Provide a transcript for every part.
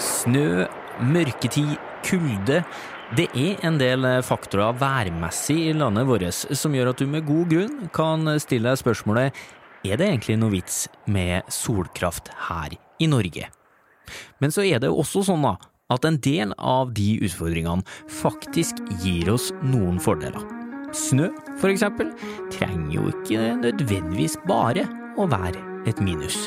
Snø, mørketid, kulde. Det er en del faktorer værmessig i landet vårt som gjør at du med god grunn kan stille deg spørsmålet er det egentlig noe vits med solkraft her i Norge. Men så er det også sånn da, at en del av de utfordringene faktisk gir oss noen fordeler. Snø, for eksempel, trenger jo ikke nødvendigvis bare å være et minus.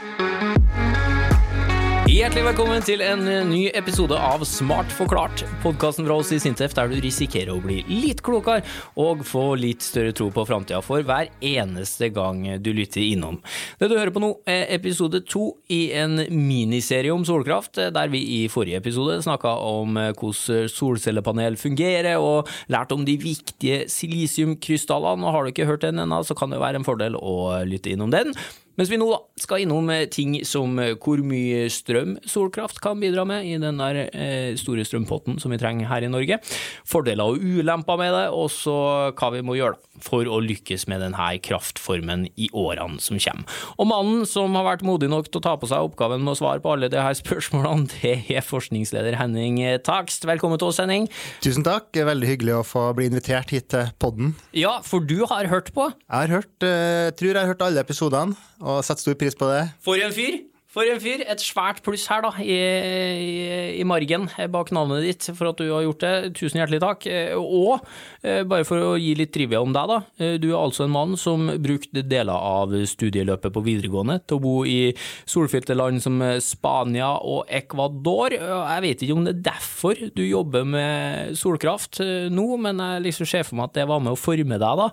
Hjertelig velkommen til en ny episode av Smart forklart, podkasten fra oss i Sintef der du risikerer å bli litt klokere og få litt større tro på framtida for hver eneste gang du lytter innom. Det du hører på nå, er episode to i en miniserie om solkraft, der vi i forrige episode snakka om hvordan solcellepanel fungerer, og lærte om de viktige silisiumkrystallene. Har du ikke hørt den ennå, så kan det være en fordel å lytte innom den. Mens vi nå skal innom ting som hvor mye strøm solkraft kan bidra med i den der eh, store strømpotten som vi trenger her i Norge, fordeler og ulemper med det, og så hva vi må gjøre for å lykkes med denne kraftformen i årene som kommer. Og mannen som har vært modig nok til å ta på seg oppgaven med å svare på alle disse spørsmålene, det er forskningsleder Henning Takst. Velkommen til oss, Henning. Tusen takk, veldig hyggelig å få bli invitert hit til podden. Ja, for du har hørt på? Jeg har hørt, eh, tror jeg har hørt alle episodene og setter stor pris på det. For en fyr! For en fyr. Et svært pluss her, da, i, i, i margen bak navnet ditt for at du har gjort det. Tusen hjertelig takk. Og bare for å gi litt trivia om deg, da. Du er altså en mann som brukte deler av studieløpet på videregående til å bo i solfylte land som Spania og Ecuador. Jeg vet ikke om det er derfor du jobber med solkraft nå, men jeg liksom ser for meg at det var med å forme deg da,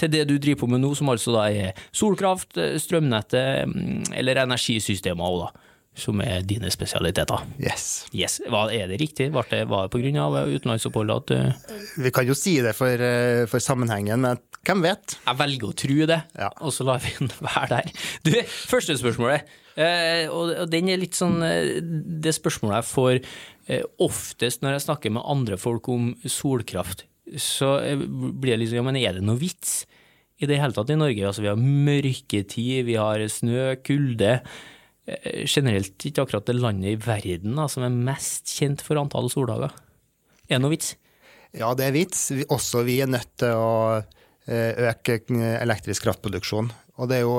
til det du driver på med nå, som altså da er solkraft, strømnettet eller energi systemer òg, da. Som er dine spesialiteter. Yes. yes. Hva, er det riktig? Var det, var det pga. utenlandsoppholdet at uh... Vi kan jo si det for, eh, for, sammenhengen, men hvem vet? Jeg velger å tro det, ja. og så lar vi den være der. Du, første spørsmålet, Uh, og, og den er litt sånn Det spørsmålet jeg får oftest når jeg snakker med andre folk om solkraft, så blir det liksom Ja, men er det noe vits? I det hele tatt i Norge. Altså, vi har mørketid, vi har snø, kulde. Generelt ikke akkurat det landet i verden da, som er mest kjent for antall soldager. Er det noe vits? Ja, det er vits. Også vi er nødt til å øke elektrisk kraftproduksjon. Og det er jo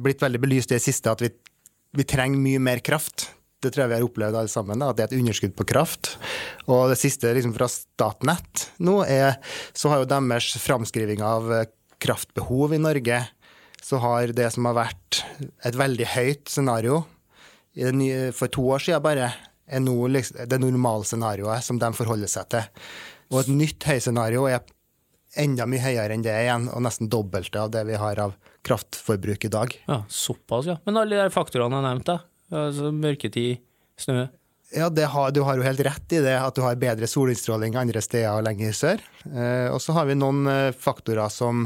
blitt veldig belyst i det siste at vi, vi trenger mye mer kraft. Det tror jeg vi har opplevd alle sammen, da, at det er et underskudd på kraft. Og det siste liksom, fra Statnett nå er så har jo deres framskriving av kraftbehov i Norge, så har det som har vært et veldig høyt scenario for to år siden bare, er nå det normalscenarioet som de forholder seg til. Og et nytt høyscenario er enda mye høyere enn det igjen, og nesten dobbelte av det vi har av kraftforbruk i dag. Ja, Såpass, ja. Men alle de faktorene jeg nevnte, altså mørketid, snø ja, har, Du har jo helt rett i det, at du har bedre solinnstråling andre steder og lenger sør. Eh, og så har vi noen faktorer som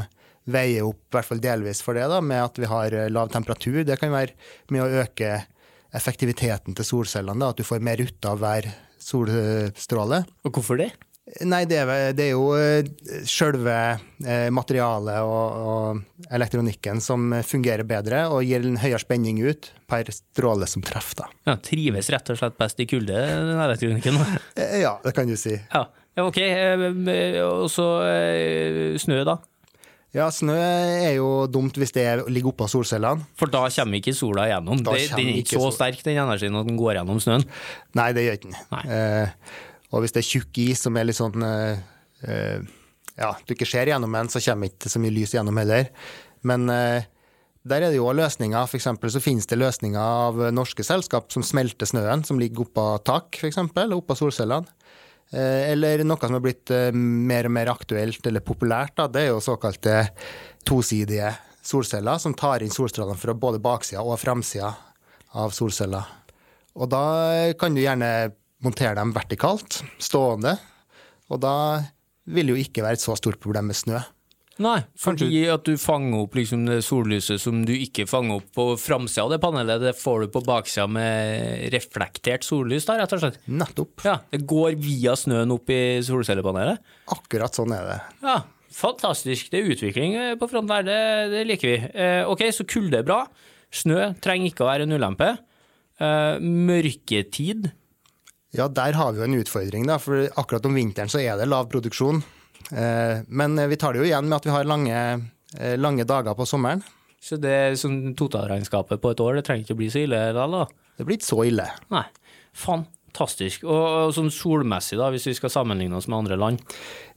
veier opp, i hvert fall delvis for det, da, med at vi har lav temperatur. Det kan være med å øke effektiviteten til solcellene, da, at du får mer ut av hver solstråle. Og hvorfor det? Nei, det er, det er jo sjølve materialet og, og, elektronikken som fungerer bedre og gir en høyere spenning ut per stråle som treffer. Da. Ja, trives rett og slett best i kulde, den elektronikken? ja, det kan du si. Ja, ok. Og så snø, da? Ja, snø er jo dumt hvis det ligger oppå solcellene. For da kommer ikke sola gjennom? Det, den er ikke så sterk, den energien, at den går gjennom snøen? Nei, det gjør ikke den. Eh, og hvis det er tjukk is som er litt sånn eh, Ja, du ikke ser gjennom den, så kommer ikke så mye lys gjennom heller. Men eh, der er det jo løsninger. For så finnes det løsninger av norske selskap som smelter snøen, som ligger oppå tak, f.eks., oppå solcellene. Eller noe som er blitt mer og mer aktuelt eller populært, da, det er jo såkalte tosidige solceller, som tar inn solstrålene fra både baksida og framsida av solceller. Og da kan du gjerne montere dem vertikalt, stående, og da vil det jo ikke være et så stort problem med snø. Nei, fordi at du fanger opp liksom det sollyset som du ikke fanger opp på framsida av det panelet, det får du på baksida med reflektert sollys, da, rett og slett. Nettopp. Ja, Det går via snøen opp i solcellepanelet? Akkurat sånn er det. Ja, fantastisk. Det er utvikling eh, på fronten her, det, det liker vi. Eh, ok, så kulde er bra. Snø trenger ikke å være en ulempe. Eh, mørketid Ja, der har vi jo en utfordring, da. For akkurat om vinteren så er det lav produksjon. Eh, Men vi tar det jo igjen med at vi har lange, eh, lange dager på sommeren. Så det sånn totalregnskapet på et år, det trenger ikke å bli så ille da? da. Det blir ikke så ille. Nei, fantastisk. Og, sånn solmessig, da, hvis vi skal sammenligne oss med andre land.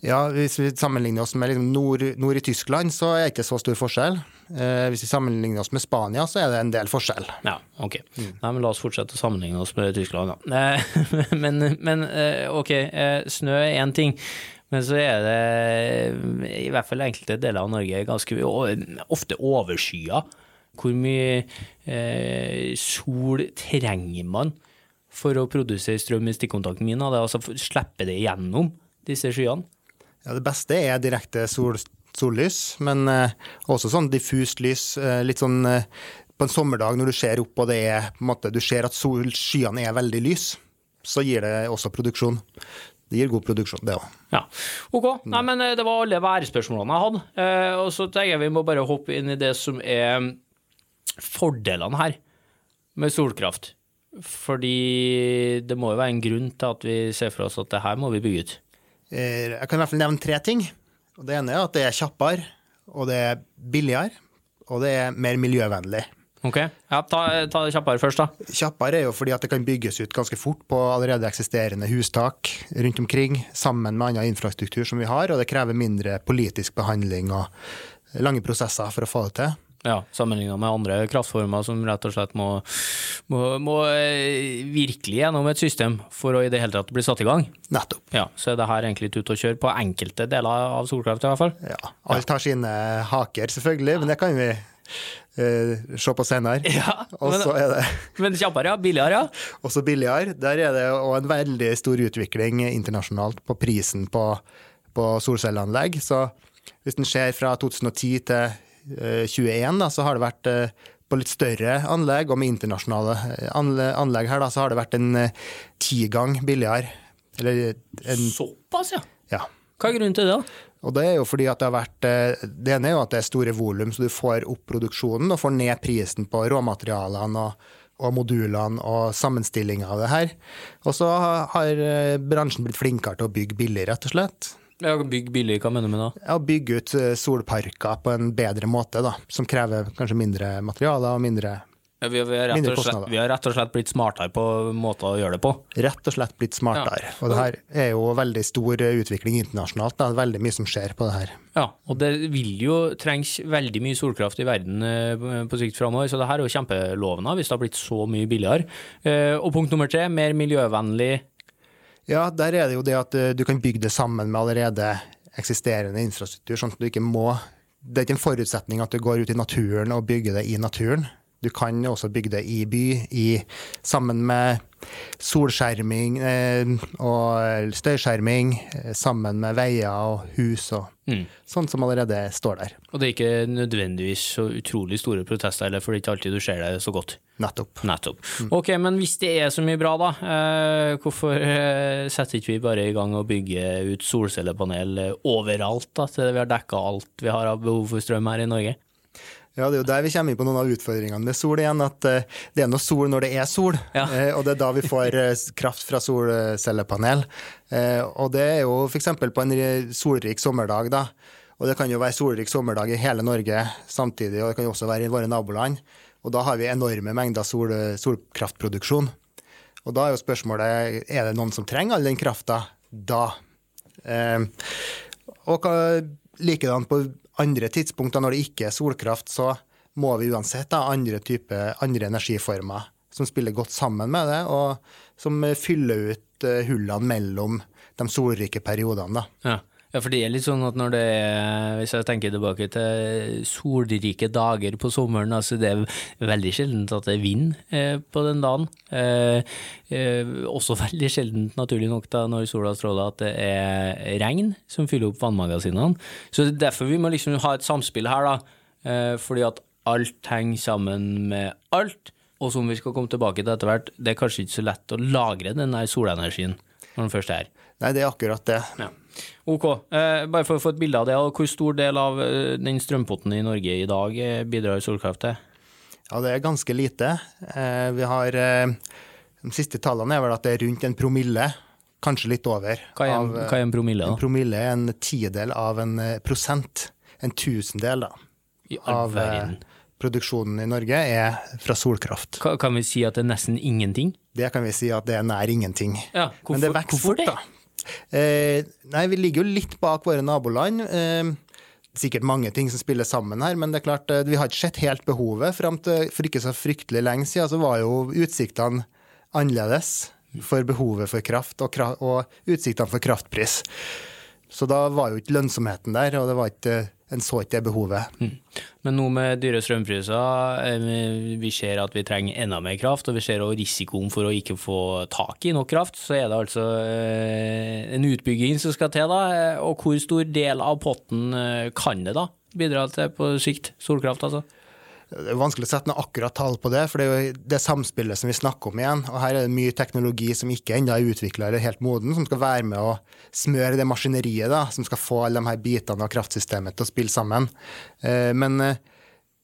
Ja, Hvis vi sammenligner oss med liksom nord, nord i Tyskland, så er det ikke så stor forskjell. Eh, hvis vi sammenligner oss med Spania, så er det en del forskjell. Ja, ok. Nei, men La oss fortsette å sammenligne oss med Tyskland, da. Eh, men, men eh, ok, eh, snø er én ting. Men så er det, i hvert fall enkelte deler av Norge, ganske ofte overskya. Hvor mye eh, sol trenger man for å produsere strøm i stikkontakten min? Altså slippe det gjennom disse skyene? Ja, Det beste er direkte sol, sollys, men eh, også sånn diffust lys. eh, litt sånn eh, på en sommerdag når du ser opp og det er, på en måte, du ser at sol, skyene er veldig lys, så gir det også produksjon. Det gir god produksjon, det òg. Ja, ok. Nei, men eh, det var alle værspørsmålene jeg hadde. Eh, og så tenker jeg vi må bare hoppe inn i det som er fordelene her med solkraft. Fordi det må jo være en grunn til at vi ser for oss at det her må vi bygge ut. Eh, Jeg kan i hvert fall nevne tre ting. Og det ene er at det er kjappere, og det er billigere, og det er mer miljøvennlig. Ok, ja, ta, ta det kjappere først, da. Kjappere er jo fordi at det kan bygges ut ganske fort på allerede eksisterende hustak rundt omkring, sammen med annen infrastruktur som vi har, og det krever mindre politisk behandling og lange prosesser for å få det til. Ja, Sammenligna med andre kraftformer som rett og slett må, må, må eh, virkelig gjennom et system for å i det hele tatt bli satt i gang. Nettopp. Ja, Så er det her egentlig ute å kjøre på enkelte deler av solkraft, i hvert fall. Ja. Alt har sine haker, selvfølgelig, men det kan vi eh, se på senere. Ja, men, er det men kjappere, ja. Billigere, ja. også billigere. Der er det òg en veldig stor utvikling internasjonalt på prisen på, på solcelleanlegg. Så hvis en ser fra 2010 til uh, 21, da, så har det vært uh, på litt større anlegg, og med internasjonale eh, anlegg her, da, så har det vært en eh, ti gang billigere. Eller en Såpass, ja. Ja. Hva er grunnen til det, da? Og det er jo fordi at det har vært eh, Det ene er jo at det er store volum, så du får opp produksjonen og får ned prisen på råmaterialene og, og modulene og sammenstillinga av det her. Og så har eh, bransjen blitt flinkere til å bygge billig, rett og slett. Ja, Bygg billig, hva mener du med det? Ja, bygge ut eh, solparker på en bedre måte, da, som krever kanskje mindre materialer og mindre Ja, vi, vi, har slett, vi har rett og slett blitt smartere på måter å gjøre det på. Rett og slett blitt smartere. Og det her er jo veldig stor eh, utvikling internasjonalt. Det er veldig mye som skjer på det her. Ja, og det vil jo trengs veldig mye solkraft i verden eh, på sikt framover, så det her er jo kjempelovende hvis det har blitt så mye billigere. Eh, Og punkt nummer tre, mer miljøvennlig. Ja, der er det jo det at du kan bygge det sammen med allerede eksisterende infrastruktur, sånn at du ikke må Det er ikke en forutsetning at du går ut i naturen og bygger det i naturen. Du kan også bygge det i by, i, sammen med solskjerming eh, og støyskjerming, eh, sammen med veier og hus og Mm. sånt som allerede står der. Og det er ikke nødvendigvis så utrolig store protester, eller for det er ikke alltid du ser det så godt. Nettopp. Nettopp. Ok, men hvis det er så mye bra, da, eh, hvorfor eh, setter ikke vi bare i gang og bygger ut solcellepanel eh, overalt, da, til vi har dekka alt vi har av behov for strøm her i Norge? Ja, det er jo der vi kommer inn på noen av utfordringene med sol igjen. At eh, det er noe sol når det er sol, Ja. eh, og det er da vi får eh, kraft fra solcellepanel. Og det er jo f.eks. på en solrik sommerdag, da. Og det kan jo være solrik sommerdag i hele Norge samtidig, og det kan jo også være i våre naboland. Og da har vi enorme mengder sol, solkraftproduksjon. Og da er jo spørsmålet er det noen som trenger all den krafta da. Eh, og hva- likedan på andre tidspunkter når det ikke er solkraft, så må vi uansett ha andre type, andre energiformer som spiller godt sammen med det, og som fyller ut eh, hullene mellom de solrike periodene. Da. Ja. Ja, for det er litt sånn at når det er Hvis jeg tenker tilbake til solrike dager på sommeren, altså det er veldig sjeldent at det er vind eh, på den dagen. Eh, eh, også veldig sjeldent, naturlig nok, da når sola stråler, at det er regn som fyller opp vannmagasinene. Så det er derfor vi må liksom ha et samspill her, da. Eh, fordi at alt henger sammen med alt. Og som vi skal komme tilbake til etter hvert, det er kanskje ikke så lett å lagre den der solenergien når den først er her. Nei, det er akkurat det. Ja. Ok, eh, bare for å få et bilde av det, hvor stor del av eh, den strømpotten i Norge i dag eh, bidrar solkraft til? Ja, det er ganske lite. Eh, vi har eh, De siste tallene er vel at det er rundt en promille, kanskje litt over. Hva er, en, av, hva er en promille, En promille er en tiendedel av en prosent. En tusendel, da. Av produksjonen i Norge er fra solkraft. Ka- Kan vi si at det er nesten ingenting? Det kan vi si at det er nær ingenting. Ja, hvorfor, Men det vokser fort, da. Eh, nei, vi ligger jo litt bak våre naboland. Eh, sikkert mange ting som spiller sammen her, men det er klart, eh, vi har ikke sett helt behovet. Fram til for ikke så fryktelig lenge siden så var jo utsiktene annerledes for behovet for kraft og, og utsiktene for kraftpris. Så da var jo ikke lønnsomheten der, og det var ikke, en så ikke det behovet. Men nå med dyre strømpriser, eh, vi ser at vi trenger enda mer kraft, og vi ser også risikoen for å ikke få tak i nok kraft, så er det altså eh, en utbygging som skal til, da. Eh, Og hvor stor del av potten kan det da bidra til på sikt? Solkraft, altså? Det er vanskelig å sette noe akkurat tall på det, for det er jo det samspillet som vi snakker om igjen. Og her er det mye teknologi som ikke ennå er utvikla eller helt moden, som skal være med å smøre det maskineriet da, som skal få alle de her bitene av kraftsystemet til å spille sammen. Eh, Men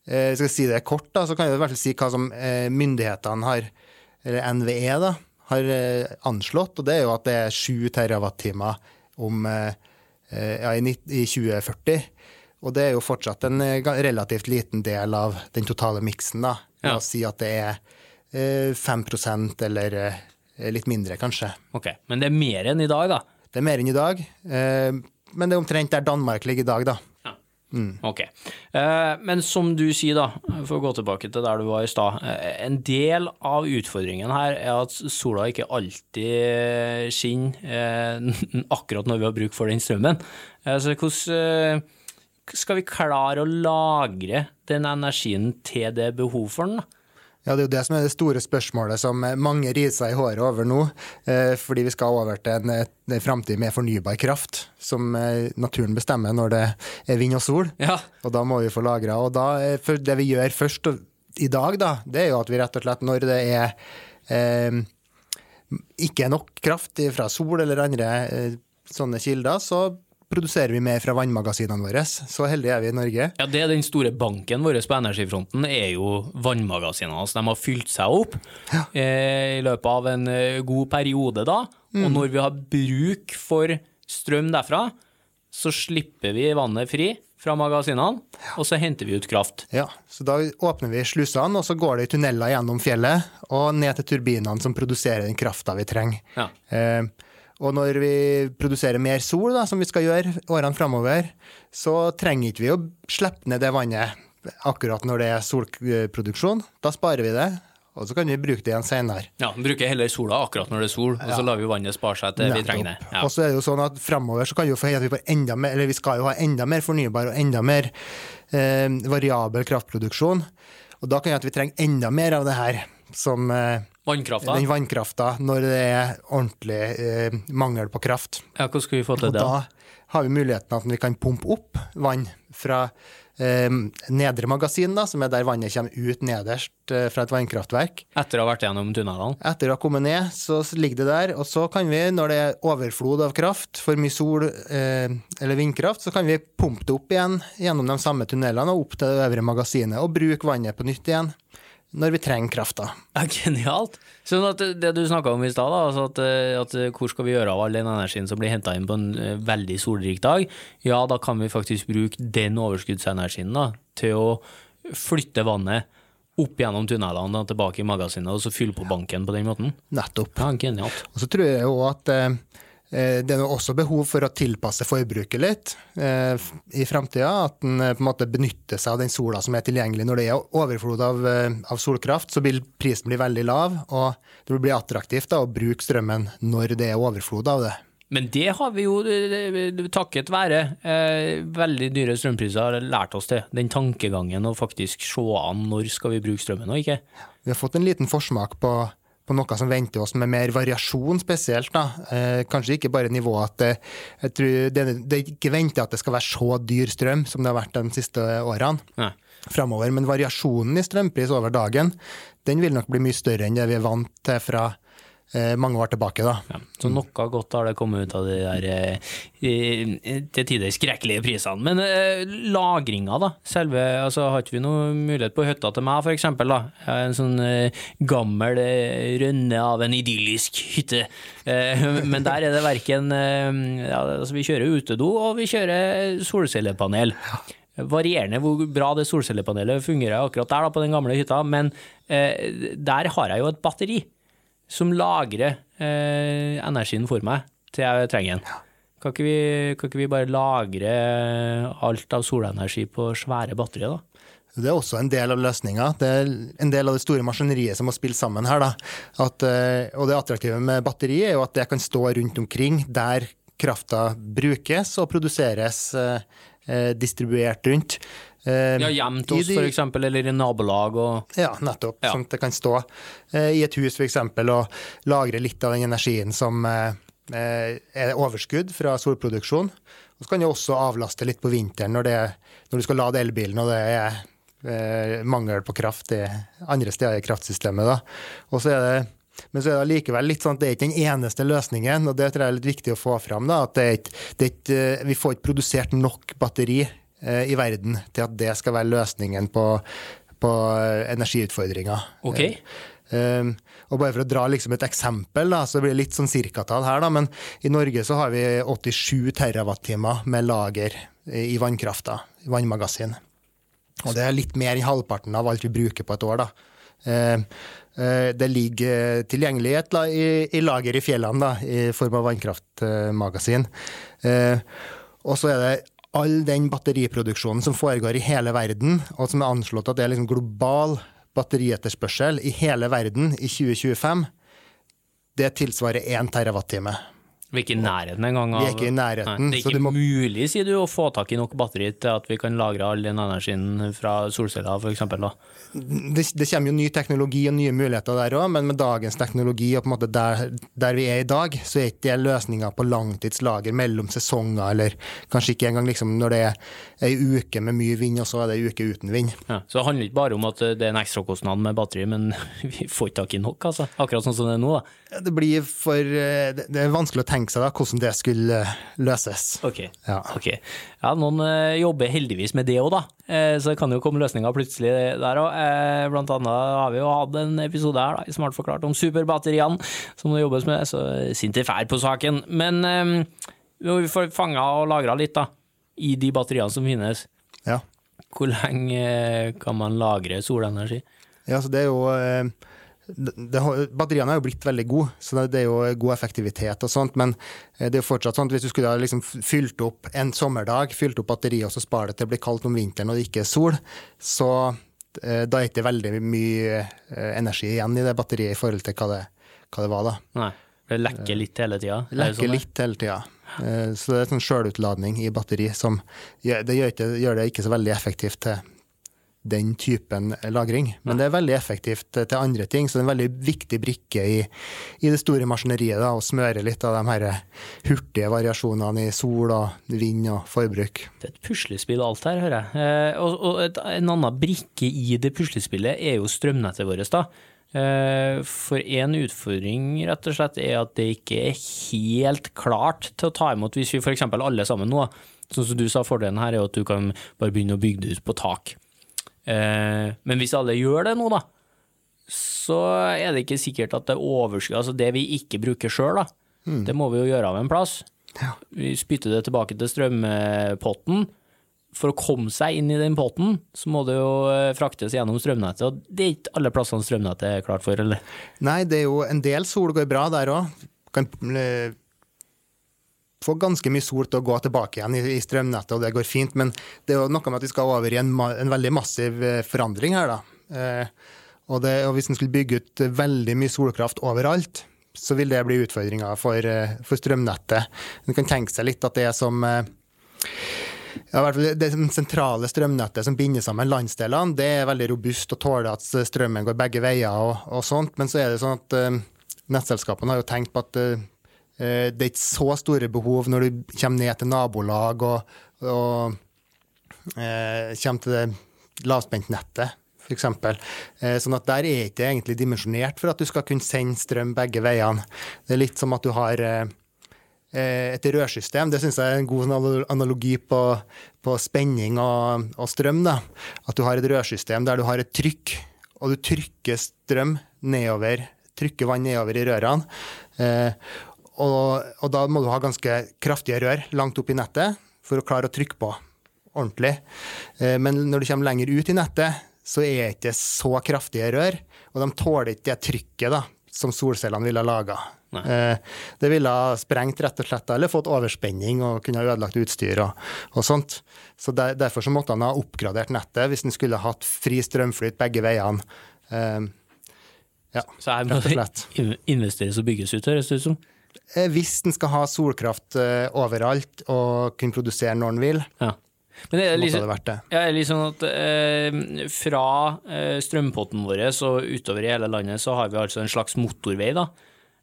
skal jeg skal si det kort, da, så kan jeg i hvert fall si hva som eh, myndighetene har, eller NVE, da, har eh, anslått. Og det er jo at det er 7 terawattimer om eh, eh, ja, i 2040. Og det er jo fortsatt en eh, relativt liten del av den totale miksen, da. La Ja. si at det er eh, 5 eller eh, litt mindre, kanskje. Ok, men det er mer enn i dag, da? Det er mer enn i dag, eh, men det er omtrent der Danmark ligger i dag, da. Ok. Eh, men som du sier, da, for å gå tilbake til der du var i stad. eh, En del av utfordringen her er at sola ikke alltid skinner eh, akkurat når vi har bruk for den strømmen. Eh, så hvordan eh, skal vi klare å lagre den energien til det er behov for den? da? Ja, Det er jo det som er det store spørsmålet som eh, mange riser seg i håret over nå. Eh, fordi vi skal over til en, framtid med fornybar kraft, som eh, naturen bestemmer når det er vind og sol. Ja. Og da må vi få lagra. Og da, det vi gjør først i dag, da, det er jo at vi rett og slett, når det er eh, ikke nok kraft fra sol eller andre eh, sånne kilder, så produserer vi mer fra vannmagasinene våre. Så heldige er vi i Norge. Ja, det er den store banken vår på energifronten, er jo vannmagasinene. Altså, de har fylt seg opp eh, i løpet av en eh, god periode da, og når vi har bruk for strøm derfra, så slipper vi vannet fri fra magasinene, og så henter vi ut kraft. Ja, så Da åpner vi slusene, og så går det i tunneler gjennom fjellet og ned til turbinene som produserer den krafta vi trenger. Ja. Eh, og når vi produserer mer sol, da, som vi skal gjøre årene framover, så trenger ikke vi å slippe ned det vannet akkurat når det er solproduksjon. Da sparer vi det, og så kan vi bruke det igjen senere. Ja, Bruker heller sola akkurat når det er sol, og så lar vi vannet spare seg til vi trenger det. Ja. Og så er det jo sånn at framover så kan vi jo få at vi enda mer, eller vi skal jo ha enda mer fornybar og enda mer eh, variabel kraftproduksjon. Og da kan vi at vi trenger enda mer av det her som eh, Vannkrafta, den vannkrafta når det er ordentlig eh, mangel på kraft. ja, hvordan skal vi få til det? da har vi muligheten at vi kan pumpe opp vann fra eh, nedre magasin, da, som er der vannet kommer ut nederst eh, fra et vannkraftverk. Etter å ha vært gjennom tunnelene? Etter å ha kommet ned, så ligger det der. Og så kan vi, når det er overflod av kraft, for mye sol eh, eller vindkraft, så kan vi pumpe det opp igjen gjennom de samme tunnelene og opp til det øvre magasinet, og bruke vannet på nytt igjen når vi trenger krafta. Ja, genialt. Sånn at det du snakka om i stad, altså at, eh, at eh, hvor skal vi gjøre av all den energien som blir henta inn på en eh, veldig solrik dag? Ja, da kan vi faktisk bruke den overskuddsenergien da, til å flytte vannet opp gjennom tunnelene og tilbake i magasinet, og så fylle på banken på den måten. Nettopp. Ja, genialt. Og så tror jeg jo at eh, eh, det er også behov for å tilpasse forbruket litt eh, i framtida. At en eh, på en måte benytter seg av den sola som er tilgjengelig. Når det er overflod av, eh, av solkraft, så vil prisen bli veldig lav, og det vil bli attraktivt da, å bruke strømmen når det er overflod av det. Men det har vi jo eh, takket være eh, veldig dyre strømpriser lært oss til. Den tankegangen å faktisk se an når skal vi bruke strømmen og ikke. Vi har fått en liten forsmak på, på noe som venter oss med mer variasjon spesielt. da. Eh, kanskje ikke bare nivået at det, jeg tror det, det ikke venter at det skal være så dyr strøm som det har vært de siste årene. Nei. Fremover, Men variasjonen i strømpris over dagen den vil nok bli mye større enn det vi er vant til fra mange år tilbake. da. Ja, så noe godt har det kommet ut av de der eh, til tider skrekkelige prisene. Men eh, lagringa, da? Selve, altså Har ikke vi noe mulighet på hytta til meg? Da? En sånn eh, gammel eh, rønne av en idyllisk hytte. Eh, men der er det verken eh, ja, altså Vi kjører utedo, og vi kjører solcellepanel. Varierende hvor bra det solcellepanelet fungerer akkurat der da, på den gamle hytta, men eh, der har jeg jo et batteri som lagrer eh, energien for meg til jeg trenger den. Kan ikke, vi, kan ikke vi bare lagre alt av solenergi på svære batterier, da? Det er også en del av løsninga. Det er en del av det store maskineriet som må spille sammen her. Da. At, eh, og det attraktive med batteri er jo at det kan stå rundt omkring der krafta brukes og produseres eh, eh, distribuert rundt. Eh, Ja, hjem til oss, eksempel, eller i nabolag og Ja, nettopp. Ja. Sånn at det kan stå eh, i et hus eksempel, og lagre litt av den energien som eh, eh, er overskudd fra solproduksjon. Og så kan det også avlaste litt på vinteren når, det, når du skal lade elbilen og det er eh, mangel på kraft i andre steder i kraftsystemet. Da. Og så er det men så er det likevel litt sånn at det er ikke den eneste løsningen, og det tror jeg er litt viktig å få fram. Da, at det er ikke, det er ikke, vi får ikke produsert nok batteri eh, i verden til at det skal være løsningen på, på energiutfordringa. Ok. Um, og bare for å dra liksom et eksempel, da, så blir det litt sånn cirkatall her, da, men i Norge så har vi 87 terawattimer med lager i vannkrafta, i vannmagasin. Og det er litt mer enn halvparten av alt vi bruker på et år. da. Eh, eh, Det ligger tilgjengelighet la- i, i lager i fjellene da, i form av vannkraftmagasin. Eh, Og så er det all den batteriproduksjonen som foregår i hele verden, og som er anslått at det er liksom global batterietterspørsel i hele verden i 2025, det tilsvarer 1 terawattime. Vi er ikke i nærheten engang. Vi er ikke i nærheten, Nei, det er ikke må- mulig, sier du, å få tak i nok batteri til at vi kan lagre all den energien fra solceller, eksempel, det, det kommer jo ny teknologi og nye muligheter der òg, men med dagens teknologi og på en måte der, der vi er i dag, så er ikke det løsninga på langtidslager mellom sesonger, eller kanskje ikke engang liksom når det er ei uke med mye vind, og så er det ei uke uten vind. Ja, så det handler ikke bare om at det er en ekstrakostnad med batteri, men vi får ikke tak i nok, altså. Akkurat sånn som det er nå, da. Det blir for eh, Det det er vanskelig å tenke seg da hvordan det skulle eh, løses. Ok. Ja. ok. Ja, noen eh, jobber heldigvis med det òg, da. Eh, så det kan jo komme løsninger plutselig der òg. Blant annet har vi jo hatt en episode her da, i Smart forklart om superbatteriene som det jobbes med, så Sintef er på saken. Men vi får fanga og lagra litt, da, i de batteriene som finnes, Ja. hvor lenge kan man lagre solenergi? Ja, så det er jo det, har- Batteriene er jo blitt veldig gode, så det, er jo god effektivitet og sånt. Men eh, det er jo fortsatt sånn at hvis du skulle ha liksom fylt opp en sommerdag, fylt opp batteriet og så spare det til det blir kaldt om vinteren og det ikke er sol, så eh, da er det ikke veldig mye eh, energi igjen i det batteriet i forhold til hva det, hva det var da. Nei, det lekker litt hele tida. Lekker litt hele tida. Så det er sånn sjølutladning i batteri som gjør, det gjør det ikke så veldig effektivt til den typen lagring. Men det er veldig effektivt til andre ting, så det er en veldig viktig brikke i, i det store maskineriet da, å smøre litt av de her hurtige variasjonene i sol og vind og forbruk. Det er et puslespill alt her, hører jeg. Eh, og og et, en annen brikke i det puslespillet er jo strømnettet vårt, da. Eh, for en utfordring rett og slett er at det ikke er helt klart til å ta imot hvis vi f.eks. alle sammen nå, sånn som du sa, fordelen her er at du kan bare begynne å bygge det ut på tak. Eh, men hvis alle gjør det nå, da, så er det ikke sikkert at det overskudd Altså det vi ikke bruker sjøl, da, det må vi jo gjøre av en plass. Vi spytter det tilbake til strømpotten. For å komme seg inn i den potten, så må det jo eh, fraktes gjennom strømnettet, og det er ikke alle plassene strømnettet er klart for, eller? Nei, det er jo en del sol går bra der òg. Kan eh, få ganske mye sol til å gå tilbake igjen i, i strømnettet, og det går fint. Men det er jo noe med at vi skal over i en, en veldig massiv eh, forandring her, da. Eh, og, det, og hvis en skulle bygge ut veldig mye solkraft overalt, så vil det bli utfordringer for, eh, for strømnettet. En kan tenke seg litt at det er som eh, ja, Det sentrale strømnettet som binder sammen landsdelene, det er veldig robust og tåler at strømmen går begge veier og, og sånt. Men så er det sånn at uh, nettselskapene har jo tenkt på at uh, det er ikke så store behov når du kommer ned til nabolag og, og eh, kommer til det lavspentnettet, f.eks. Eh, sånn at der er ikke egentlig dimensjonert for at du skal kunne sende strøm begge veiene. Det er litt som at du har Eh, et rørsystem. Det syns jeg er en god analogi på, på spenning og, og, strøm. Da. At du har et rørsystem der du har et trykk, og du trykker strøm nedover, trykker vann nedover i rørene. Eh, og, og, da må du ha ganske kraftige rør langt opp i nettet for å klare å trykke på ordentlig. Eh, men når du kommer lenger ut i nettet, så er det ikke så kraftige rør, og de tåler ikke det trykket da, som solcellene ville ha laga. Eh, det ville ha sprengt rett og slett, eller fått overspenning og kunne ha ødelagt utstyr og, og sånt. Så der, Derfor så måtte han ha oppgradert nettet hvis han skulle hatt fri strømflyt begge veiene. Eh, ja, så her må det investeres og bygges ut, høres det ut som? Eh, hvis den skal ha solkraft eh, overalt og kunne produsere når den vil. Ja. Men det er liksom, det det. Ja, liksom at eh, fra eh, strømpotten vår og utover i hele landet så har vi altså en slags motorvei, da.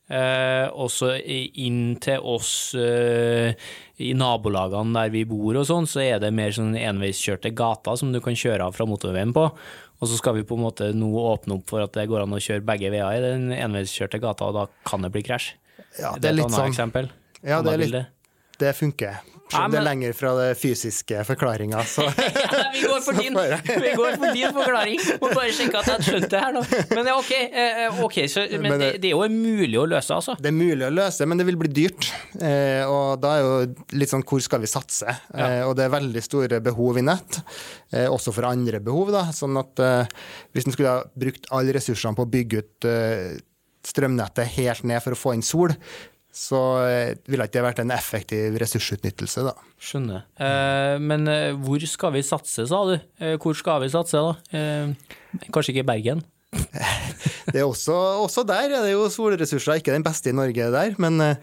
Eh, også inn til oss eh, i nabolagene der vi bor og sånn, så er det mer sånn enveiskjørte gater som du kan kjøre av fra motorveien på. Og så skal vi på en måte nå åpne opp for at det går an å kjøre begge veier i den enveiskjørte gata, og da kan det bli krasj. Ja, det, er, annet sånn, eksempel. Ja, det, litt, det funker. Selv om det er lenger fra det fysiske forklaringa, så ja, vi, går for din, vi går for din forklaring. Må bare sjekke at jeg skjønte det her nå. Men ok, eh, okay så, men, men det, det, er jo mulig å løse, altså? Det er mulig å løse, men det vil bli dyrt. Eh, og da er jo litt sånn hvor skal vi satse? Ja. Eh, og det er veldig store behov i nett, også for andre behov. da, sånn at hvis en skulle ha brukt alle ressursene på å bygge ut strømnettet helt ned for å få inn sol, så eh, ville ikke det vært en effektiv ressursutnyttelse, da. Skjønner. Eh, men eh, hvor skal vi satse, sa du? Eh, hvor skal vi satse, da? Eh, kanskje ikke i Bergen? det er også, også, der er det jo solressurser, ikke den beste i Norge der, men eh,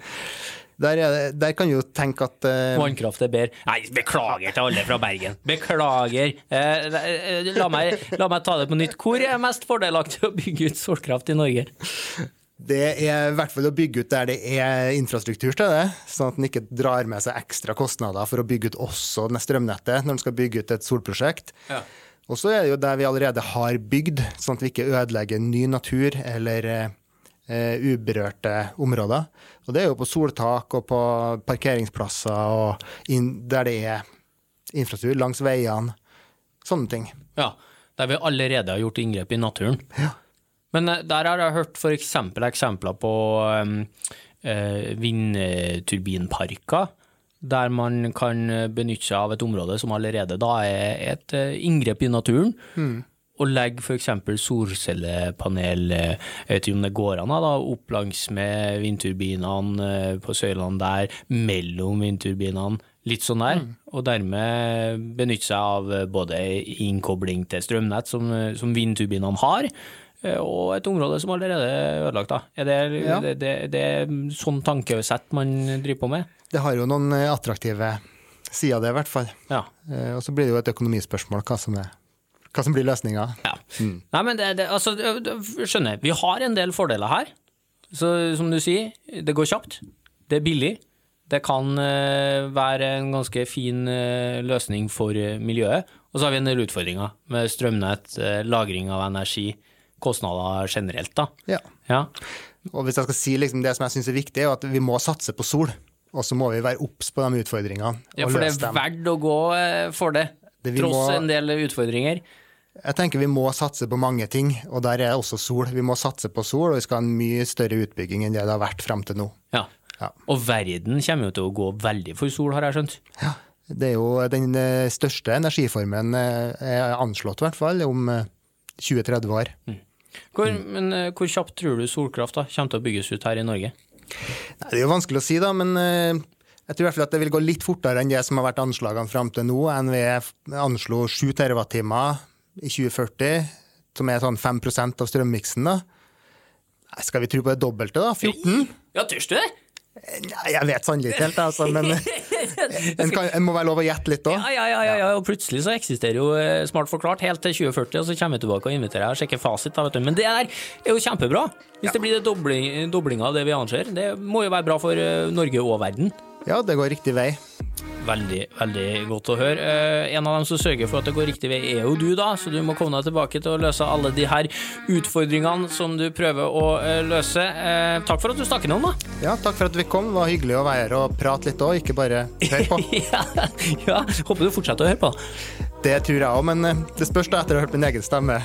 der, det, der, kan du jo tenke at uh... Vannkraft er bedre. Nei, beklager til alle fra Bergen. Beklager. Eh, la, meg, la, meg, ta det på nytt. Hvor er mest fordelaktig å bygge ut solkraft i Norge? Det er i hvert fall å bygge ut der det er infrastruktur til det, sånn at en ikke drar med seg ekstra kostnader for å bygge ut også strømnettet når en skal bygge ut et solprosjekt. Ja. Og så er det jo der vi allerede har bygd, sånn at vi ikke ødelegger ny natur eller eh, uberørte områder. Og det er jo på soltak og på parkeringsplasser og der det er infrastruktur langs veiene. Sånne ting. Ja, der vi allerede har gjort inngrep i naturen. Ja. Men eh, der har jeg hørt f.eks. eksempler på eh, vindturbinparker, der man kan benytte seg av et område som allerede da er et inngrep i naturen. Mm. Og legge f.eks. solcellepanel, jeg vet ikke om det går an, da, opp langs med vindturbinene på søylene der, mellom vindturbinene. Litt sånn der, mm. og dermed benytte seg av både innkobling til strømnett, som, som vindturbinene har, Eh, og et område som allerede er ødelagt. Da. Er det, ja. det, det, det er sånn tankesett man driver på med? Det har jo noen eh, attraktive sider det, i hvert fall. Ja. Eh, og så blir det jo et økonomispørsmål hva som, er, hva som blir løsninga. Ja. Mm. Nei, men det, altså, skjønner, vi har en del fordeler her. Så som du sier, det går kjapt. Det er billig. Det kan være en ganske fin løsning for miljøet. Og så har vi en del utfordringer med strømnett, lagring av energi kostnader generelt, da. Ja. ja. Og hvis jeg skal si liksom det som jeg syns er viktig, er at vi må satse på sol. Og så må vi være obs på de utfordringene. Ja, for det er verdt å gå eh, for det, det tross må, en del utfordringer. Jeg tenker vi må satse på mange ting, og der er også sol. Vi må satse på sol, og vi skal ha en mye større utbygging enn det det har vært frem til nå. Ja. ja. Og verden kommer jo til å gå veldig for sol, har jeg skjønt. Ja. Det er jo den eh, største energiformen, eh, er anslått i hvert fall, om 20-30 år. Mm. Hvor, men eh, hvor kjapt tror du solkraft da, kommer til å bygges ut her i Norge? Nei, det er jo vanskelig å si, da, men eh, jeg tror i hvert fall at det vil gå litt fortere enn det som har vært anslagene fram til nå. NVE anslo 7 TWh i 2040, som er sånn 5 av strømmiksen. da. Skal vi tro på det dobbelte, da? 14? Ja, tør du det? Nei, jeg vet sannelig ikke helt, altså, men en, kan, en må være lov å gjette litt òg. Ja, ja, ja, ja, ja, og plutselig så eksisterer jo eh, Smart forklart helt til 2040, og så kommer vi tilbake og inviterer deg og sjekker fasit. Da, vet du. Men det der er jo kjempebra. Hvis det blir en dobling, dobling, av det vi anser. Det må jo være bra for eh, Norge og verden. Ja, det går riktig vei. Veldig, veldig godt å høre. Eh, en av dem som sørger for at det går riktig vei, er jo du, da, så du må komme deg tilbake til å løse alle de her utfordringene som du prøver å eh, løse. Eh, takk for at du snakker om, da. Ja, takk for at vi kom. Det var hyggelig å være her og prate litt òg, ikke bare høre på. ja, ja, håper du fortsetter å høre på. Det tror jeg òg, men eh, det spørs da etter å ha hørt min egen stemme.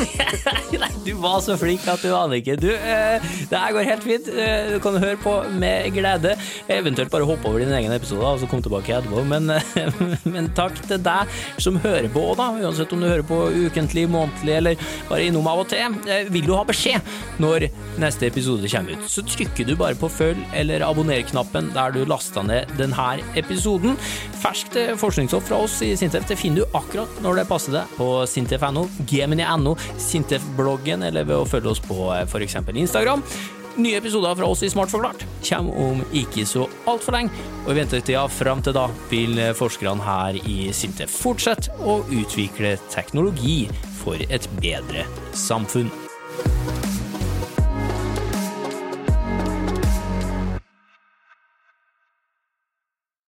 Nei, du var så flink at du aner ikke. Du, eh, det her går helt fint. Eh, du kan høre på med glede. Eventuelt bare hoppe over din egen episode og så komme tilbake etterpå. Men, men takk til deg som hører på da. Uansett om du hører på ukentlig, månedlig eller bare innom av og til. Vil du ha beskjed når neste episode kommer ut, så trykker du bare på følg eller abonner-knappen der du lasta ned denne episoden. Ferskt forskningsstoff fra oss i Sintef det finner du akkurat når det passer deg på sintef.no, gemini.no, Sintef-bloggen eller ved å følge oss på f.eks. Instagram. Nye episoder fra oss i Smart forklart kommer om ikke så altfor lenge, og i ventetida fram til da vil forskerne her i Sintef fortsette å utvikle teknologi for et bedre samfunn.